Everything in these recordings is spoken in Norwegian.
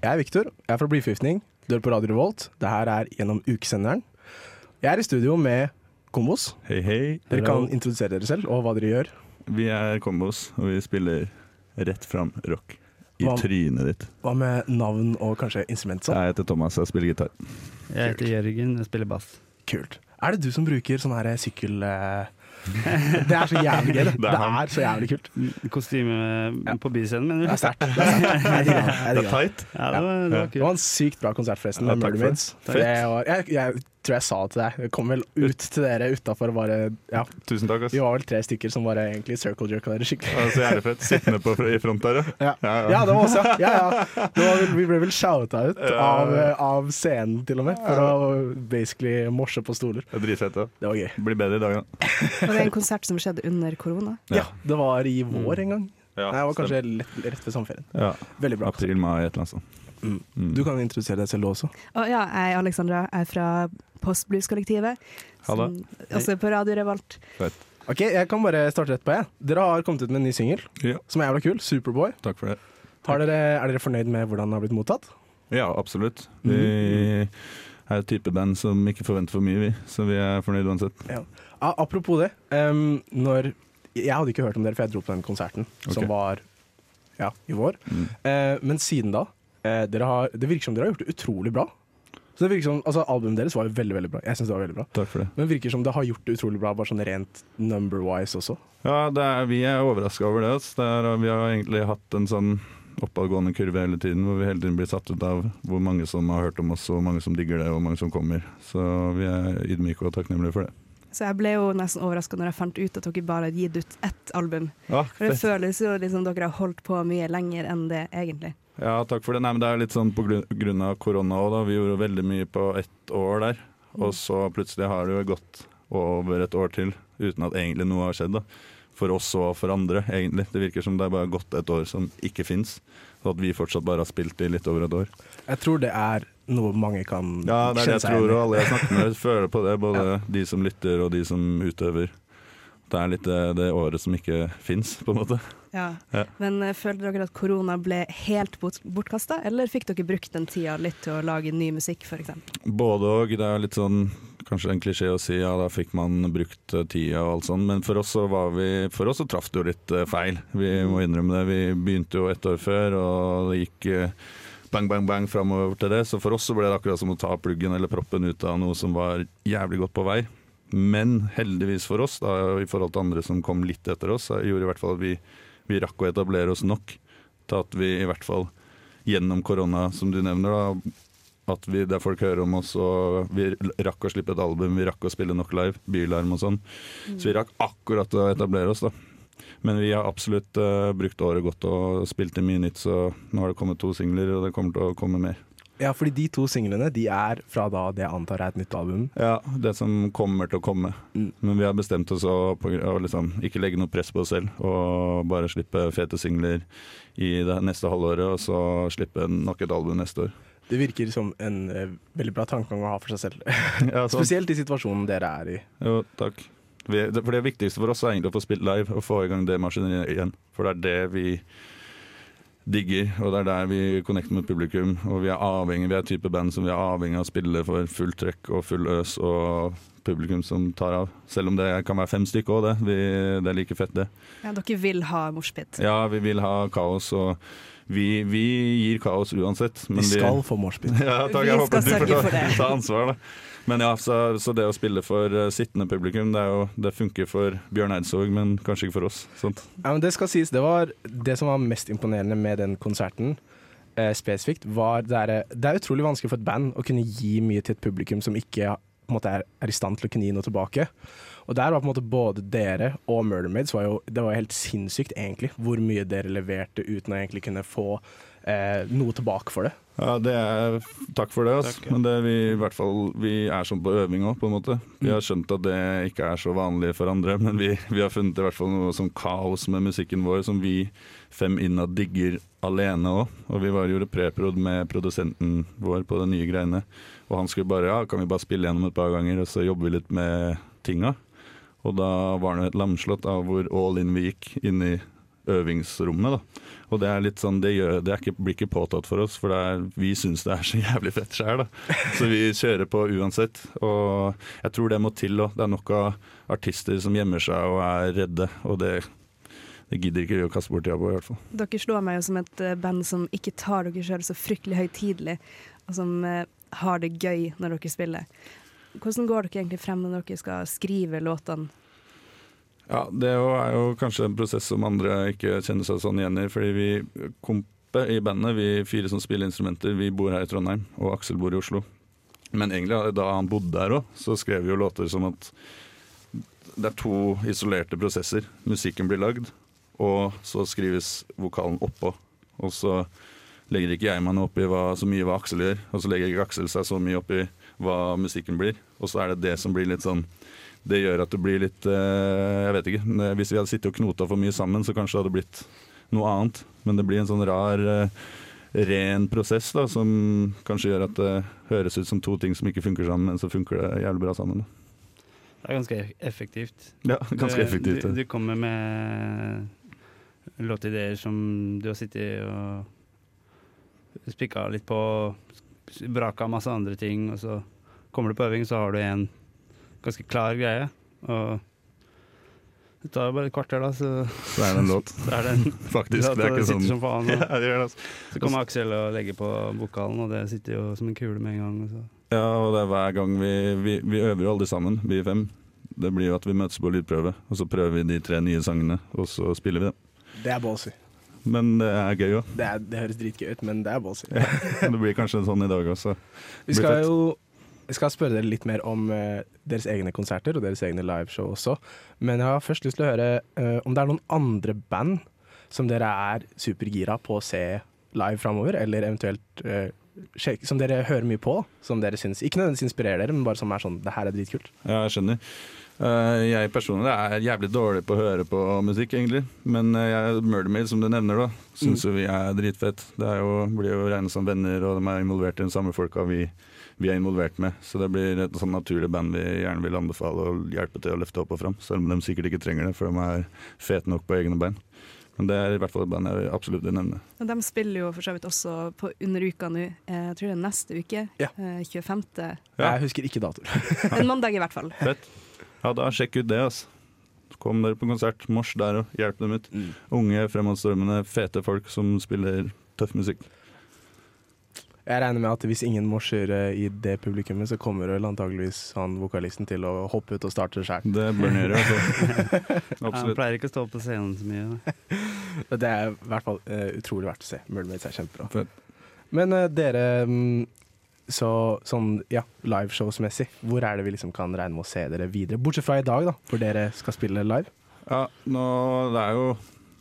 Jeg er Viktor, jeg er fra Blyforgiftning. Du er på Radio Revolt. Det her er gjennom ukesenderen. Jeg er i studio med Kombos. Hei, hei. Dere kan introdusere dere selv og hva dere gjør. Vi er Kombos, og vi spiller rett fram rock. I Hva- trynet ditt. Hva med navn og kanskje instrument sånn? Jeg heter Thomas, jeg spiller gitar. Jeg heter Jørgen, jeg spiller bass. Kult. Er det du som bruker sånn her sykkel... eh, Det er så jævlig gøy. Det, Det er så jævlig kult. Kostyme på byscenen, mener Det du? Det er sterkt. Det. er tight. Ja, det var, det var Det var en sykt bra konsert forresten, Ja, med takk for det. For det var, jeg, jeg tror jeg sa det til deg. Jeg kom vel ut til dere utafor bare Ja, Tusen takk, ass. vi var vel tre stykker som bare egentlig circle jerka dere skikkelig. Ja, så jævlig fett. Sittende på, i front der, Ja. ja. Ja, det var også, ja, ja. Det var, vi ble vel shouta ut av, av scenen til og med, for å basically morse på stoler. Det dritfett. Det var gøy. Blir bedre i dag, da. Var det en konsert som skjedde under korona? Ja, det var i vår en gang. Ja, Nei, det var kanskje lett, rett ved sommerferien. ja. Veldig bra. April-mai, et eller annet sånt. Mm. Mm. Du kan introdusere deg selv også. Og ja, jeg er Alexandra, jeg er fra Postblues-kollektivet. Også på Radio Revolt. Ok, Jeg kan bare starte rett på. jeg. Dere har kommet ut med en ny singel Ja, som er jævla kul. Superboy. takk for det. Har dere, er dere fornøyd med hvordan den har blitt mottatt? Ja, absolutt. Vi er et type band som ikke forventer for mye, vi. Så vi er fornøyd uansett. Ja. apropos det. Um, når, jeg hadde ikke hørt om dere, for jeg dro på den konserten som var ja, i vår. Mm. Uh, men siden da uh, har, Det virker som dere har gjort det utrolig bra. Så det virker som, altså Albumet deres var jo veldig veldig bra. Jeg synes det var veldig bra Takk for det. Men det virker som det har gjort det utrolig bra, bare sånn rent number-wise også. Ja, det er, vi er overraska over det. Altså. det er, vi har egentlig hatt en sånn oppadgående kurve hele tiden, hvor vi hele tiden blir satt ut av hvor mange som har hørt om oss, og hvor mange som digger det, og hvor mange som kommer. Så vi er ydmyke og takknemlige for det. Så jeg ble jo nesten overraska når jeg fant ut at dere bare hadde gitt ut ett album. Ja, For det føles jo liksom dere har holdt på mye lenger enn det egentlig. Ja, takk for det. Nei, men det er litt sånn på grunn av korona òg, da. Vi gjorde veldig mye på ett år der. Og så plutselig har det jo gått over et år til uten at egentlig noe har skjedd. da. For oss og for andre, egentlig. Det virker som det er bare gått et år som ikke fins. Og at vi fortsatt bare har spilt i litt over et år. Jeg tror det er noe mange kan Ja, det er det jeg tror, og alle jeg snakker med føler på det. Både de som lytter og de som utøver. Det er litt det, det året som ikke fins, på en måte. Ja. Ja. Men føler følte dere at korona ble helt bort bortkasta, eller fikk dere brukt den tida litt til å lage ny musikk, f.eks.? Både og. Det er litt sånn kanskje en klisjé å si ja, da fikk man brukt eh, tida og alt sånt, men for oss så var vi For oss så traff det jo litt eh, feil. Vi må innrømme det. Vi begynte jo ett år før, og det gikk eh, bang, bang, bang framover til det. Så for oss så ble det akkurat som å ta pluggen eller proppen ut av noe som var jævlig godt på vei. Men heldigvis for oss, da, i forhold til andre som kom litt etter oss, gjorde i hvert fall at vi, vi rakk å etablere oss nok til at vi i hvert fall gjennom korona, som du nevner, da, at vi, der folk hører om oss, og vi rakk å slippe et album, vi rakk å spille nok live, Bylarm og sånn. Så vi rakk akkurat å etablere oss, da. Men vi har absolutt uh, brukt året godt og spilt inn mye nytt, så nå har det kommet to singler, og det kommer til å komme mer. Ja, fordi de to singlene de er fra da det jeg antar er et nytt album. Ja, det som kommer til å komme. Mm. Men vi har bestemt oss å, å liksom, ikke legge noe press på oss selv, og bare slippe fete singler i det neste halvåret, og så slippe nok et album neste år. Det virker som en uh, veldig bra tankegang å ha for seg selv. Ja. Spesielt i situasjonen dere er i. Jo, takk. Vi, det, for det viktigste for oss er egentlig å få spilt live og få i gang det maskineriet igjen. For det er det vi digger, og det er der vi connecter med publikum. Og vi er avhengig, vi er type band som vi er avhengig av å spille for fullt trøkk og full øs og publikum som tar av. Selv om det kan være fem stykker òg, det. Vi, det er like fett, det. Ja, dere vil ha moshpit. Ja, vi vil ha kaos, og vi, vi gir kaos uansett. Vi skal få moshpit. Ja, takk, Vi jeg håper skal du får ta, ta ansvar, da. Men ja, så, så det å spille for uh, sittende publikum, det, er jo, det funker for Bjørn Eidsvåg, men kanskje ikke for oss. Sant? Ja, men det skal sies, det var det som var mest imponerende med den konserten eh, spesifikt, var det er, det er utrolig vanskelig for et band å kunne gi mye til et publikum som ikke på en måte, er, er i stand til å kunne gi noe tilbake. Og der var på en måte både dere og Murder Maids var jo, det var jo helt sinnssykt, egentlig, hvor mye dere leverte uten å egentlig kunne få eh, noe tilbake for det. Ja, det er, takk for det. Altså. Takk, ja. Men det er vi, i hvert fall, vi er sånn på øving òg, på en måte. Vi har skjønt at det ikke er så vanlig for andre, men vi, vi har funnet i hvert fall noe som kaos med musikken vår, som vi fem innad digger alene òg. Og vi var, gjorde preprod med produsenten vår på de nye greiene. Og han skulle bare ja, kan vi bare spille gjennom et par ganger, og så jobber vi litt med tinga. Og da var det et lamslått av hvor all in vi gikk inn i øvingsrommet. da. Og det er litt sånn, det, gjør, det ikke, blir ikke påtatt for oss, for er, vi syns det er så jævlig fett sjøl. Så vi kjører på uansett. Og jeg tror det må til òg. Det er nok av artister som gjemmer seg og er redde. Og det, det gidder ikke vi å kaste bort tida på, i hvert fall. Dere slår meg jo som et eh, band som ikke tar dere sjøl så fryktelig høytidelig, og som eh, har det gøy når dere spiller. Hvordan går dere egentlig frem når dere skal skrive låtene? Ja, Det er jo- kanskje en prosess som andre ikke kjenner seg sånn igjen i. Fordi vi kompe i bandet, vi fire som spiller instrumenter, vi bor her i Trondheim, og Aksel bor i Oslo. Men egentlig da han bodde der òg, så skrev vi jo låter som at det er to isolerte prosesser. Musikken blir lagd, og så skrives vokalen oppå. Og så legger ikke jeg meg noe opp i hva, så mye hva Aksel gjør, og så legger ikke Aksel seg så mye opp i hva musikken blir. Og så er det det som blir litt sånn det gjør at det blir litt eh, Jeg vet ikke. Hvis vi hadde sittet og knota for mye sammen, så kanskje det hadde blitt noe annet. Men det blir en sånn rar, eh, ren prosess da, som kanskje gjør at det høres ut som to ting som ikke funker sammen, men så funker det jævlig bra sammen. Da. Det er ganske effektivt. Ja, ganske Du- effektivt. Du, du kommer med låtideer som du har sittet og spikka litt på, braka masse andre ting, og så kommer du på øving, så har du en ganske klar greie. Og det tar jo bare et kvarter, da, så, Så er det en låt. så er det en Faktisk. Det er ikke sitter sånn som faen. ja, det gjør det, altså. så kommer Aksel og legger på vokalen, og det sitter jo som en kule med en gang. Og så. ja, og det er hver gang vi, vi, vi øver jo aldri sammen, vi fem. Det blir jo at vi møtes på lydprøve, og så prøver vi de tre nye sangene, og så spiller vi dem. Det er ballsy. Men det er gøy òg. Det, det høres dritgøy ut, men det er ballsy. Det blir kanskje sånn i dag også. Vi skal jo jeg skal spørre dere litt mer om eh, deres egne konserter og deres egne liveshow også. Men jeg har først lyst til å høre eh, om det er noen andre band som dere er supergira på å se live framover, eller eventuelt eh, som dere hører mye på, som dere syns Ikke nødvendigvis inspirerer dere, men bare som er sånn Det her er dritkult. Ja, jeg skjønner. Eh, jeg personlig er jævlig dårlig på å høre på musikk, egentlig. Men uh, jeg, Murdermaid, som du nevner, da, syns jo vi er dritfett. Det er jo, blir jo regnet som venner, og de er involvert i de samme folka vi, vi er involvert med. Så det blir et sånn naturlig band vi gjerne vil anbefale å hjelpe til å løfte opp og fram. Selv om de sikkert ikke trenger det, for de er fete nok på egne bein. Men det er i hvert fall et band jeg absolutt vil nevne. Og de spiller jo for så vidt også på under uka nå. Eh, Jeg tror det er neste uke. Ja. eh, 25. Ja. Jeg husker ikke datoer. En mandag i hvert fall. Fett. Ja, da sjekk ut det, altså. Kom dere på konsert. Mors der og hjelp dem ut. Mm. Unge, fremadstormende, fete folk som spiller tøff musikk. Jeg regner med at hvis ingen morser eh, i det publikummet, så kommer vel antageligvis han vokalisten til å hoppe ut og starte sjæl. Det bør han gjøre. Altså. Han pleier ikke å stå på scenen så mye. Det er i hvert fall uh, utrolig verdt å se. Mermaids er kjempebra. Men uh, dere, um, så sånn ja, liveshowsmessig, hvor er det vi liksom kan regne med å se dere videre? Bortsett fra i dag, da, hvor dere skal spille live. Ja, nå, det er jo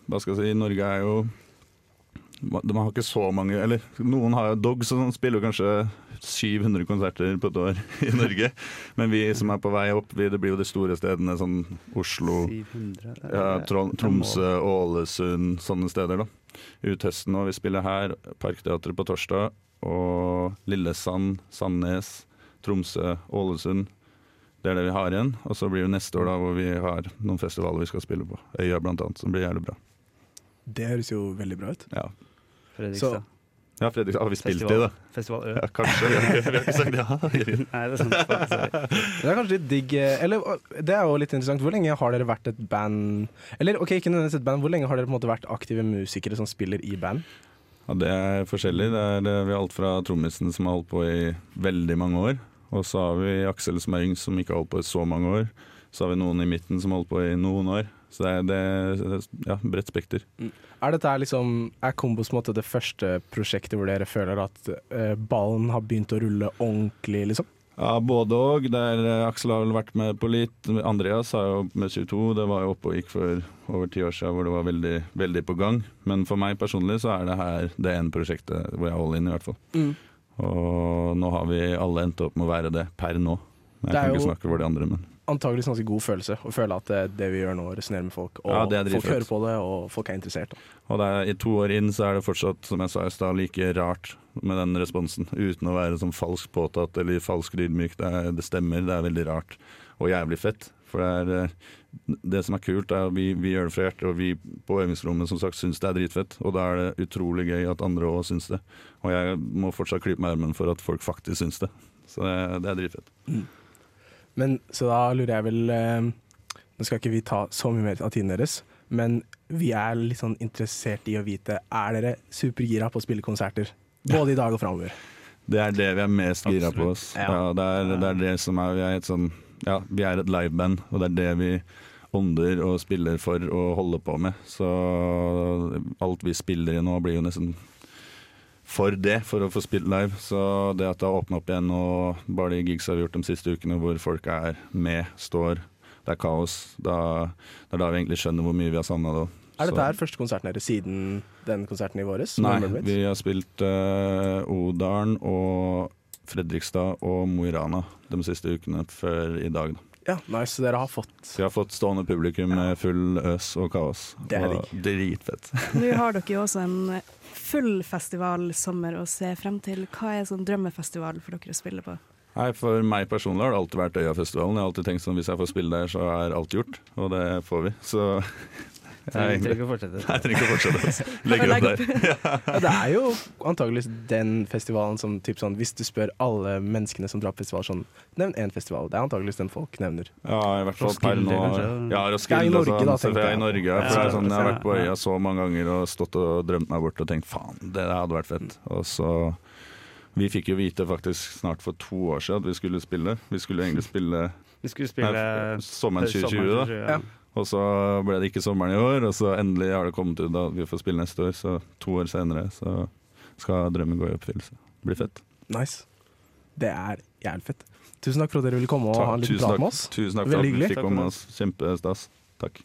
Hva skal jeg si, Norge er jo De har ikke så mange Eller noen har jo Dogs, og sånn spiller kanskje 700 konserter på et år i Norge. Men vi som er på vei opp, vi, det blir jo de store stedene, sånn Oslo, 700 det er- ja, Tromsø. Ålesund, sånne steder. da. Ut høsten nå. Vi spiller her, Parkteatret på torsdag, og Lillesand, Sandnes, Tromsø, Ålesund. Det er det vi har igjen. Og så blir det neste år da hvor vi har noen festivaler vi skal spille på. Øya blant annet, som blir jævlig bra. Det høres jo veldig bra ut. Ja, Fredrikstad. ja Fredrikstad. har vi spilt Festival. i det? Festival Ø. Ja, kanskje. Vi har ikke, vi har ikke sagt ja. Nei, det er sant. Det er kanskje litt digg eh, Eller det er jo litt interessant. Hvor lenge har dere vært et band Eller ok, ikke nødvendigvis et band, hvor lenge har dere på en måte vært aktive musikere som spiller i band? Ja, Det er forskjellig. Det er, det, vi har alt fra trommisen som har holdt på i veldig mange år, og så har vi Aksel som er yngst, som ikke har holdt på i så mange år. Så har vi noen i midten som har holdt på i noen år. Så det er, det, er ja, bredt spekter. Er dette liksom Er Kombos måte det første prosjektet hvor dere føler at uh, ballen har begynt å rulle ordentlig, liksom? Ja, både. Der eh, Aksel har vel vært med på litt. Andreas har jo med 22. Det var jo oppe og gikk for over ti år siden hvor det var veldig, veldig på gang. Men for meg personlig så er det her det ene prosjektet hvor jeg holder inn, i hvert fall. Og nå har vi alle endt opp med å være det per nå. Jeg kan kan ikke snakke for de andre, men Antakeligvis en ganske god følelse å føle at det, det vi gjør nå, resonnerer med folk. Og Ja, folk hører på det, og folk er interessert. Og det er, i to år inn så er det fortsatt, som jeg sa i stad, like rart med den responsen. Uten å være sånn falsk påtatt eller falsk ydmyk. Det, er- det stemmer, det er veldig rart og jævlig fett. For det er eh, det som er kult, er at vi, vi gjør det fra hjertet, og vi på øvingsrommet som sagt syns det er dritfett. Og da er det utrolig gøy at andre òg syns det. Og jeg må fortsatt klype meg i armen for at folk faktisk syns det. Så det, det er dritfett. Men så da lurer jeg vel eh, Nå skal ikke vi ta så mye mer av tiden deres, men vi er litt sånn interessert i å vite Er dere supergira på å spille konserter? Både i dag og framover. Det er det vi er mest gira på oss. Ja. Ja, det, er, det er det som er Vi er et sånn Ja, vi er et liveband, og det er det vi ånder og spiller for å holde på med. Så alt vi spiller i nå, blir jo nesten for det, for å få spilt live. Så det at det har åpna opp igjen, og bare de gigsa vi har gjort de siste ukene hvor folk er med, står, det er kaos, da, det er da vi egentlig skjønner hvor mye vi har savna det. Er dette her første konserten deres siden den konserten i våres? Nei, vi har spilt uh, Odalen og Fredrikstad og Mo i Rana de siste ukene før i dag. Da. Ja, nice. Så dere har fått vi har fått stående publikum med full øs og kaos. Det er og dritfett. Nå har dere jo også en full festivalsommer å se frem til. Hva er sånn drømmefestival for dere å spille på? Nei, For meg personlig har det alltid vært Øyafestivalen. Jeg har alltid tenkt sånn hvis jeg får spille der, så er alt gjort. Og det får vi. Så jeg, Trenger jeg ikke å fortsette. trenger ikke å fortsette. Legger opp der. ja, Det er jo antakeligvis den festivalen som typ sånn, Hvis du spør alle menneskene som drar på festival, sånn Nevn én festival. Det er antakeligvis den folk nevner. Ja, i hvert fall per Roskilde, nå. Ja, Roskilde. Ja, i Norge, sånn. da, tenkte jeg jeg. i Norge, for Ja, det er sånn, Jeg har vært på øya så mange ganger og stått og drømt meg bort og tenkt faen, det hadde vært fett. Og så Vi fikk jo vite faktisk snart for to år siden at vi skulle spille. Vi skulle egentlig spille Vi skulle spille Nei, sommeren før 2020, da. 2020, ja. Og så ble det ikke sommeren i år, og så endelig har det kommet ut at vi får spille neste år. Så to år senere så skal drømmen gå i oppfyllelse. Blir fett. Nice. Det er jævlig fett. Tusen takk for at dere ville komme og Takk. ha en liten prat med oss. Tusen takk for at vi fikk komme oss. Kjempestas. Takk.